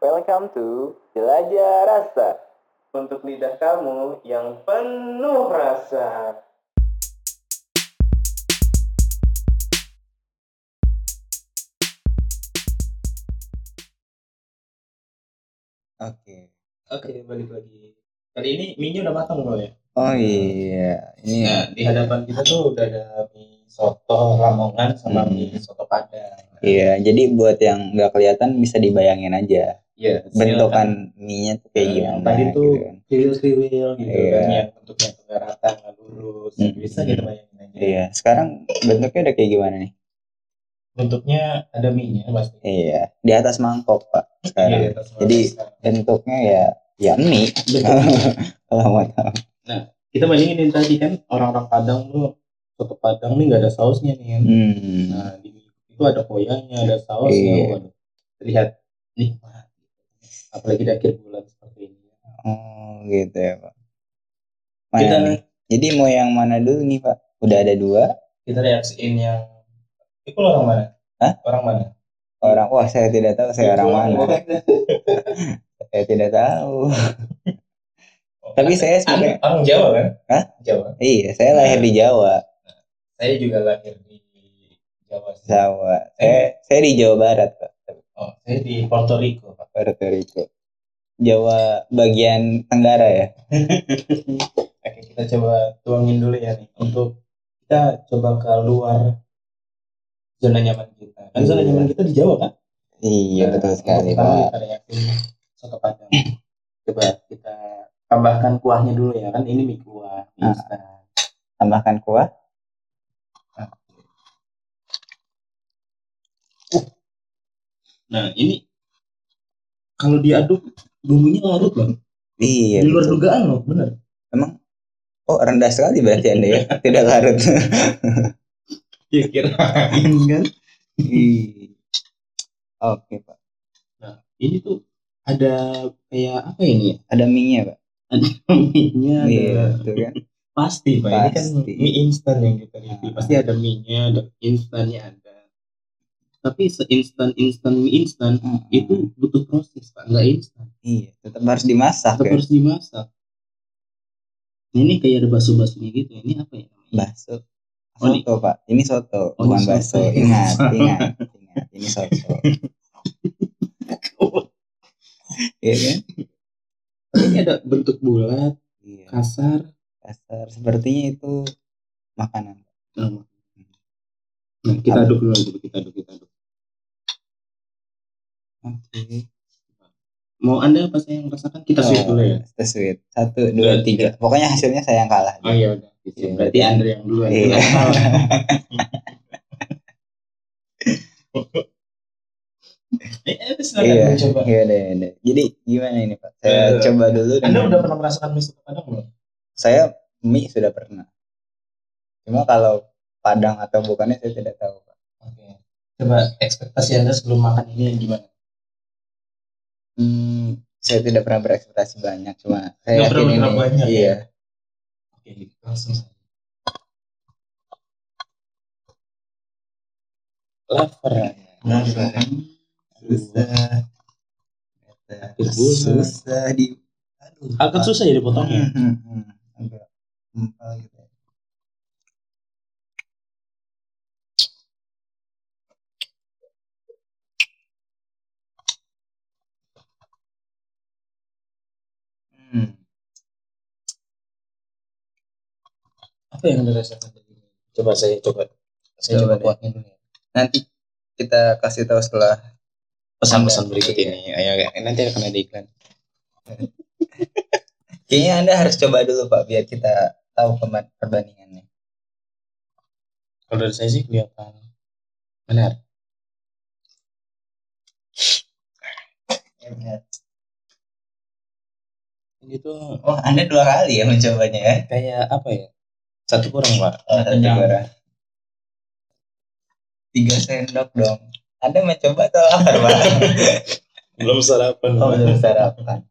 Welcome to Jelajah Rasa. Untuk lidah kamu yang penuh rasa. Oke. Oke, balik lagi. Kali ini mie udah matang loh ya. Oh iya, ini Nah, di hadapan kita tuh udah ada mie soto Lamongan sama Hmm. mie soto Padang. iya. Jadi buat yang nggak kelihatan bisa dibayangin aja Iya, bentukan mie-nya tuh kayak Yang gimana. tadi tuh gitu kan. kriwil-kriwil gitu Iya. kan yang bentuknya tuh nggak rata nggak lurus Hmm. bisa kita bayangin aja Iya. Sekarang bentuknya udah kayak gimana nih? bentuknya ada mie nya pasti Iya. Di atas mangkok pak. Sekarang. Iya, atas bawah Jadi sekarang. bentuknya ya ya mie. Kalau mau tahu. kita bandingin tadi kan orang-orang Padang tuh soto Padang nih nggak ada sausnya nih kan Hmm. nah di itu ada koyanya ada sausnya Iya. waduh terlihat nikmat apalagi di akhir bulan seperti ini Oh gitu ya pak. Mana kita nih? Jadi mau yang mana dulu nih pak? Udah ada dua kita reaksiin yang itu orang mana Hah? orang mana orang. Wah saya tidak tahu saya orang mana. Saya tidak tahu. Tapi saya sebagai orang Jawa kan Hah? Jawa Iya, saya lahir di Jawa. saya juga lahir di Jawa. Jawa. Saya saya di Jawa Barat, Pak. Oh, saya di Puerto Rico, Pak. Puerto Rico. Jawa bagian Tenggara ya. Oke, kita coba tuangin dulu ya nih. Untuk kita coba keluar zona nyaman kita. Kan zona nyaman kita di Jawa kan? Iya, Nah, betul sekali, Pak. Kita soto Padang. Coba kita tambahkan kuahnya dulu ya kan ini mie kuah, mie Ah. Tambahkan kuah. Nah, ini kalau diaduk bumbunya larut loh. Iya, di luar betul. dugaan loh, bener. Oh, rendah sekali berarti Anda ya. Tidak larut. Ya kirain kan. Ih. Oke, Pak. Nah, ini tuh ada kayak apa ini ya? Ada mie-nya, Pak. Ada mie-nya, ada Iya, betul kan? pasti pak ini kan Pasti. mie instan yang kita review Ah. pasti ada mie nya ada instannya ada tapi seinstan instan mie instan Mm-mm. itu butuh proses pak nggak instan iya, tetap harus dimasak tetap ya. harus dimasak Nah, ini kayak ada bakso baksonya gitu ini apa ya? Bakso. Oh, Soto, Pak. Ini soto, Oh, bukan bakso. Ingat, ingat, ingat. Ini soto. Iya kan? ini ada bentuk bulat Iya. kasar Kasar. Sepertinya itu makanan. nah, nah, kita aduk dulu dulu kita aduk kita aduk Oke. mau anda apa saya yang rasakan kita sweet dulu ya Kita sweet. Satu, dua, Dua, tiga. Pokoknya hasilnya saya yang kalah. oh iya udah Iya. berarti anda yang dulu Iya. Eh, eh, Iya, iya deh, iya deh. Jadi gimana ini Pak? Saya Eh, coba dulu. Anda dengan- udah pernah merasakan mie soto padang belum? Saya mie sudah pernah. Cuma kalau padang atau bukannya saya tidak tahu Pak. Oke. Coba ekspektasi Anda sebelum makan ini gimana? Hmm, saya tidak pernah berekspektasi banyak. Cuma saya Nggak yakin ini. banyak, iya. ya? Oke, langsung saja. Lapar. Lapar. Susah. Susah di. Aduh. Agak susah ya dipotongnya. Hmm, hmm, hmm. Agak empal gitu. Ya. Hmm. Apa yang Anda rasakan tadi? Coba saya coba. Saya Coba coba, kuatnya dulu ya. Nanti kita kasih tahu setelah Pesan-pesan berikut iya. ini. Ayo, nanti akan ada iklan. Kayaknya Anda harus coba dulu Pak biar kita tahu perbandingannya. Kalau dari saya sih kelihatan benar. Ini tuh Oh, Anda dua kali ya mencobanya ya? kayak apa ya? Satu kurang pak. Oh, satu barang. Tiga sendok dong. Anda mencoba atau lapar, Pak? Belum sarapan. oh, belum sarapan.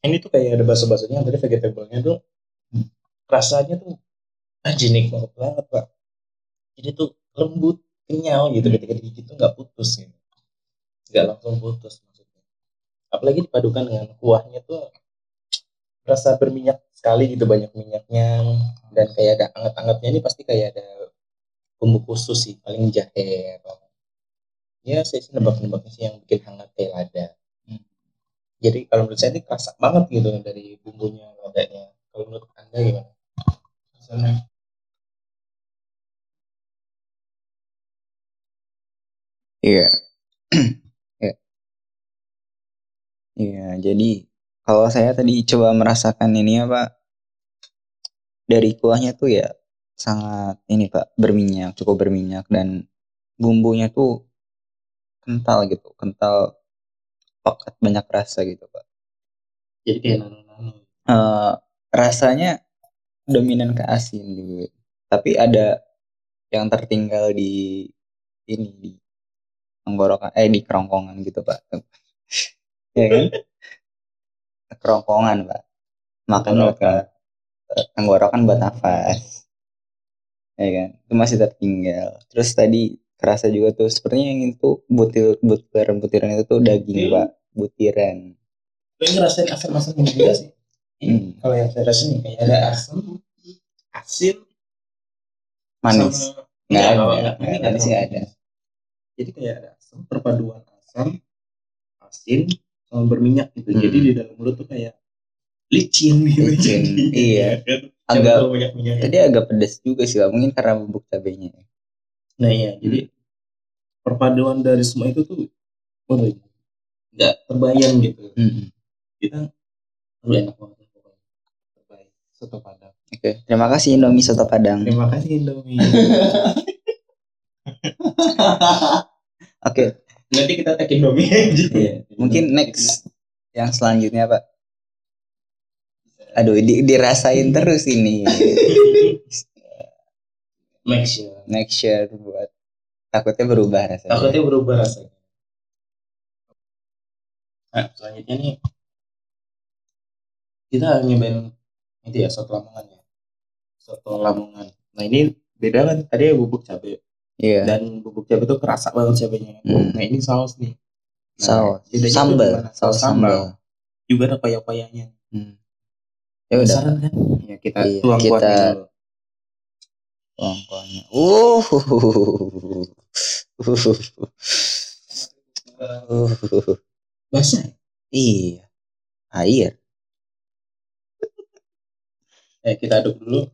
Ini tuh kayak ada bakso-baksonya, tadi vegetable-nya tuh rasanya tuh anjing nikmat banget pak. Jadi tuh lembut kenyal gitu ketika digigit tuh nggak putus gitu nggak langsung putus apalagi dipadukan dengan kuahnya tuh rasa berminyak sekali gitu banyak minyaknya. Dan kayak ada anget-angetnya ini pasti kayak ada bumbu khusus sih paling jahe atau ya saya sih nebak-nebaknya sih yang bikin hangat kayak lada. Hmm. jadi kalau menurut saya ini kerasa banget gitu dari bumbunya ladanya. Kalau menurut anda gimana? Misalnya, Iya. Iya, jadi kalau saya tadi coba merasakan ini ya Pak, dari kuahnya tuh ya sangat ini Pak, berminyak, cukup berminyak dan bumbunya tuh kental gitu, kental pekat banyak rasa gitu Pak. jadi kayak Eh, rasanya dominan ke asin gitu. Tapi ada yang tertinggal di ini di tenggorokan eh di kerongkongan gitu pak ya kan? Kerongkongan pak. Makan ke tenggorokan buat nafas. Ya kan? Itu masih tertinggal. Terus tadi kerasa juga tuh sepertinya yang itu butir butiran butiran itu tuh daging Butir? pak. Butiran. Ini ngerasain asam-asam juga sih. Hmm. kalau yang saya rasain nih kayak ada asam asin manis. sama nggak Nggak, ada nggak, ini nggak sih ada. Jadi kayak ada asam perpaduan asam asin sama berminyak gitu. Hmm. jadi di dalam mulut tuh kayak licin gitu. Licin, Jadi, iya. Agak- minyak tadi agak pedas juga sih mungkin karena bubuk cabenya nah iya. Jadi perpaduan dari semua itu tuh waduh, nggak terbayang gitu. Hmm. kita lu enak banget pokoknya. Terbaik soto padang. Oke, terima kasih Indomie Soto Padang. terima kasih Indomie. Oke, nanti kita tag Indomie aja iya. mungkin next yang selanjutnya Pak. Aduh, di- dirasain terus ini. make sure Next share buat takutnya berubah rasanya. takutnya berubah rasanya nah selanjutnya nih kita nyobain itu ya soto lamongan ya soto lamongan nah ini beda kan tadi bubuk cabai Iya. dan bubuk cabai itu kerasa banget cabainya Hmm. nah ini saus nih Saus, bedanya tuh sambal, saus sambal. juga ada koyak-koyaknya Hmm. Ya udah, Penasaran kan ya kita Iya, tuang kita- kuahnya dulu pokoknya. Uh. Uh. basah ya? Iya. Air. eh kita aduk dulu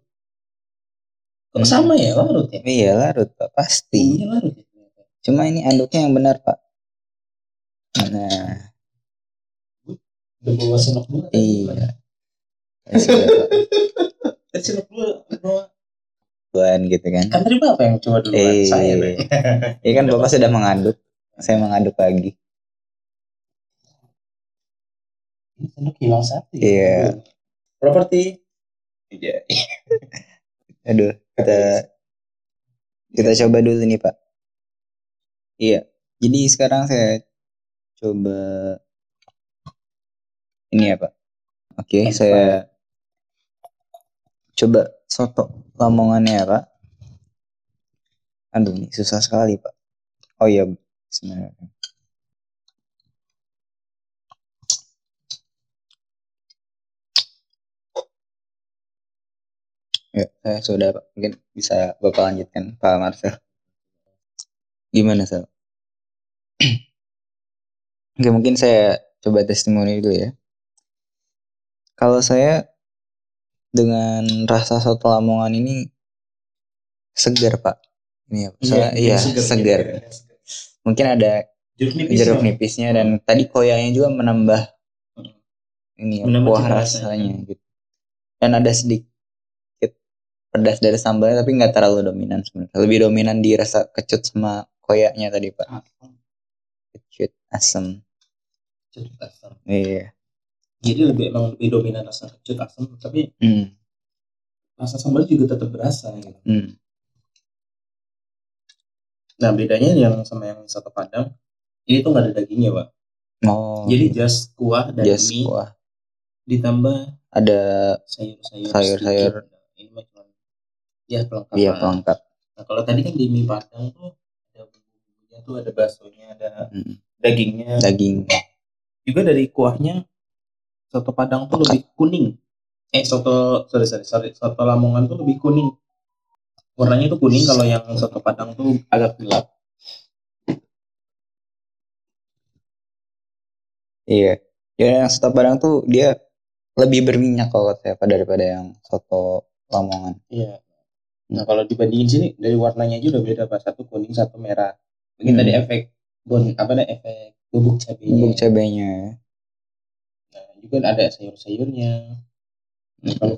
kok Hmm. sama ya larut ya Iya larut Pak, pasti. Bumbunya larut ya Cuma ini anduknya yang benar Pak. Nah, udah bawa dulu gimana? iya. Ya, Pak. Eh, senok dulu bawa Buan gitu kan. kan tadi bapak yang coba duluan Eh, saya Iya kan Bapak sudah mengaduk. Saya mengaduk lagi. Ini senok hilang satu ya. Iya. properti iya Aduh, kita kita coba dulu nih Pak. Iya. Jadi sekarang saya coba ini ya Pak. Oke, Enak, saya coba soto lamongannya ya Pak. Aduh, ini susah sekali Pak. Oh iya, sebenarnya. Ya, saya sudah Pak. Mungkin bisa Bapak lanjutkan Pak Marcel. Gimana, Sal? Oke, mungkin saya coba testimoni dulu ya. Kalau saya dengan rasa soto Lamongan ini segar, Pak. Ini ya, soalnya, iya, segar. Mungkin ada jeruk nipis jeruk ya? nipisnya dan tadi koyanya juga menambah ini ya, Menambah kuah rasanya. gitu. Dan ada sedikit pedas dari sambalnya tapi nggak terlalu dominan sebenarnya. Lebih dominan di rasa kecut sama koyaknya tadi pak. Asam. Kecut, asam. Jeruk asam Iya. jadi lebih emang lebih dominan rasa kecut asam tapi Hmm. rasa sambal juga tetap berasa gitu Hmm. nah bedanya yang sama yang soto padang ini tuh nggak ada dagingnya pak Oh. jadi just kuah dan just mie kuah. ditambah Ada sayur-sayur Sayur-sayur. Nah, ini cuma ya pelengkap iya pelengkap. nah kalau tadi kan di mie padang tuh Ya tuh ada baksonya, ada Hmm. dagingnya. daging Juga dari kuahnya soto Padang tuh lebih kuning. Eh soto sorry sorry sorry soto Lamongan tuh lebih kuning. Warnanya tuh kuning kalau yang soto Padang tuh agak gelap. iya ya yang soto padang tuh dia lebih berminyak kalau kata saya daripada yang soto lamongan Iya. Nah kalau dibandingin sini dari warnanya aja udah beda pak. Satu kuning, satu merah. Mungkin Hmm. tadi efek bon apa nih efek bubuk cabenya. bubuk cabenya Nah, juga ada sayur-sayurnya. Nah, kalau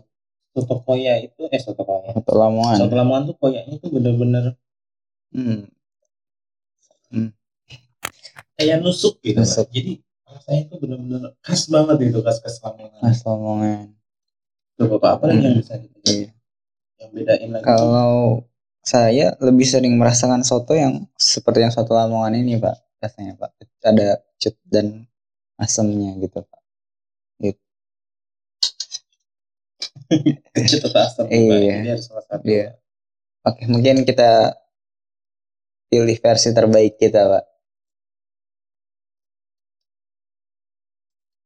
soto koya itu eh soto koya. soto lamongan Soto Lamongan tuh koyaknya tuh bener-bener hmm. kayak nusuk gitu. Pak. Nusuk. Jadi rasanya tuh bener-bener khas banget itu khas-khas Lamongan. khas lamongan Coba Pak, apa lagi yang Hmm. bisa Iya. Yang bedain lagi? tuh? kalau saya lebih sering merasakan soto yang seperti yang soto lamongan ini pak rasanya pak ada cut dan asamnya gitu pak Itu tetap asam, Pak. Iya. Jadi harus salah satu. Iya. Oke, mungkin kita pilih versi terbaik kita, Pak.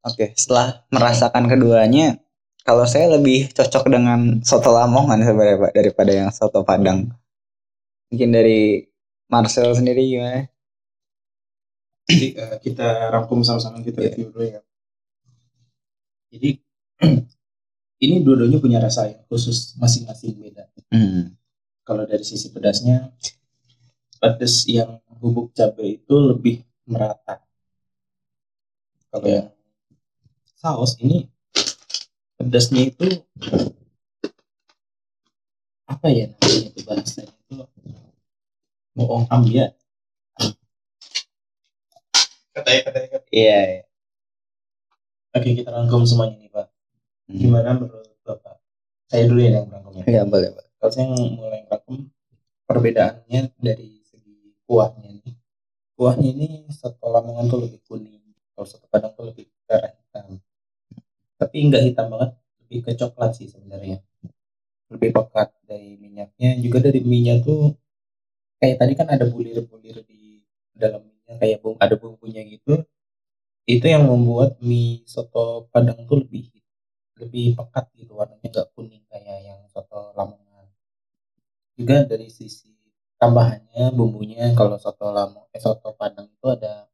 Oke, setelah merasakan keduanya, kalau saya lebih cocok dengan soto Lamongan sebenarnya, Pak, daripada yang soto Padang. Mungkin dari Marcel sendiri gimana? Jadi eh, kita rangkum sama-sama kita Iya. review dulu ya. Jadi ini dua-duanya punya rasa yang khusus masing-masing beda. Hmm, Kalau dari sisi pedasnya, pedas yang bubuk cabai itu lebih merata. Kalau Iya. yang saus ini pedasnya itu apa ya namanya itu bahasanya itu bohong ambia. Katanya katanya katanya. Iya, iya. Oke kita rangkum semuanya nih Pak. Hmm. Gimana menurut Bapak? Saya dulu ya yang rangkumnya. Iya, boleh, Pak. Kalau saya mulai rangkum perbedaannya dari segi kuahnya nih. Kuahnya ini soto Lamongan tuh lebih kuning. Kalau soto Padang tuh lebih ke arah hitam. Tapi nggak hitam banget, lebih ke coklat sih sebenarnya. Lebih pekat dari minyaknya. Juga dari minyak tuh kayak tadi kan ada bulir-bulir di dalam minyak kayak bumbu ada bumbunya gitu. Itu yang membuat mie soto Padang tuh lebih lebih pekat gitu warnanya nggak kuning kayak yang soto Lamongan juga dari sisi tambahannya bumbunya kalau soto Lamongan eh, soto Padang itu ada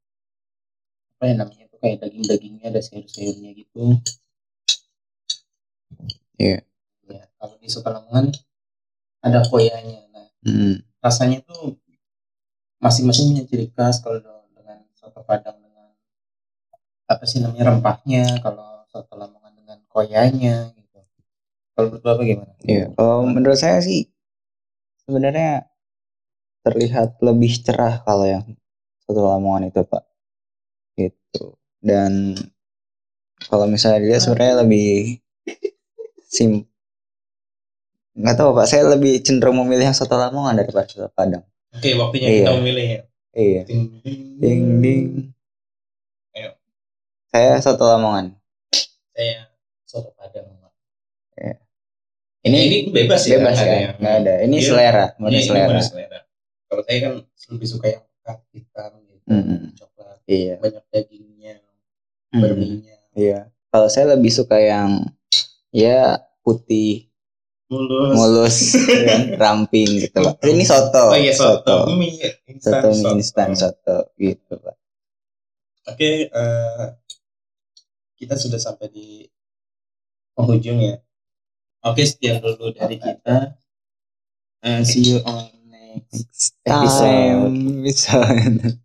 apa ya namanya itu kayak daging-dagingnya ada sayur-sayurnya gitu Iya. ya kalau di soto Lamongan ada koyanya nah Hmm, rasanya tuh masing-masing punya ciri khas kalau dengan soto Padang dengan apa sih namanya rempahnya kalau soto Lamongan dengan koyanya gitu kalau menurut bapak gimana Iya, kalau menurut saya sih sebenarnya terlihat lebih cerah kalau yang soto Lamongan itu, Pak. Gitu. Dan kalau misalnya dilihat sebenarnya lebih sim nggak tahu Pak, saya lebih cenderung memilih yang soto Lamongan daripada soto Padang. oke waktunya Iya. kita memilih ya Iya. ding ding Ding ding. Ayo. Saya soto Lamongan. saya soto Padang Ini, ini bebas ya bebas nggak ada ya, nggak ada. Ini Iya. selera, murni Iya, selera. selera. Kalau saya kan lebih suka yang pekat hitam gitu, Mm-mm. coklat, Iya. banyak dagingnya, Mm. berminyak, Iya. Kalau saya lebih suka yang ya putih, mulus. mulus, ya, ramping gitu pak. Ini soto. Oh iya soto, soto, mie instan Soto soto. mie instan soto gitu pak. Oke, eh, kita sudah sampai di penghujung ya. Oke, sekian dulu dari kita. Eh, see you on next episode.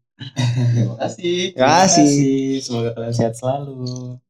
Terima kasih. Terima kasih. Semoga kalian sehat selalu.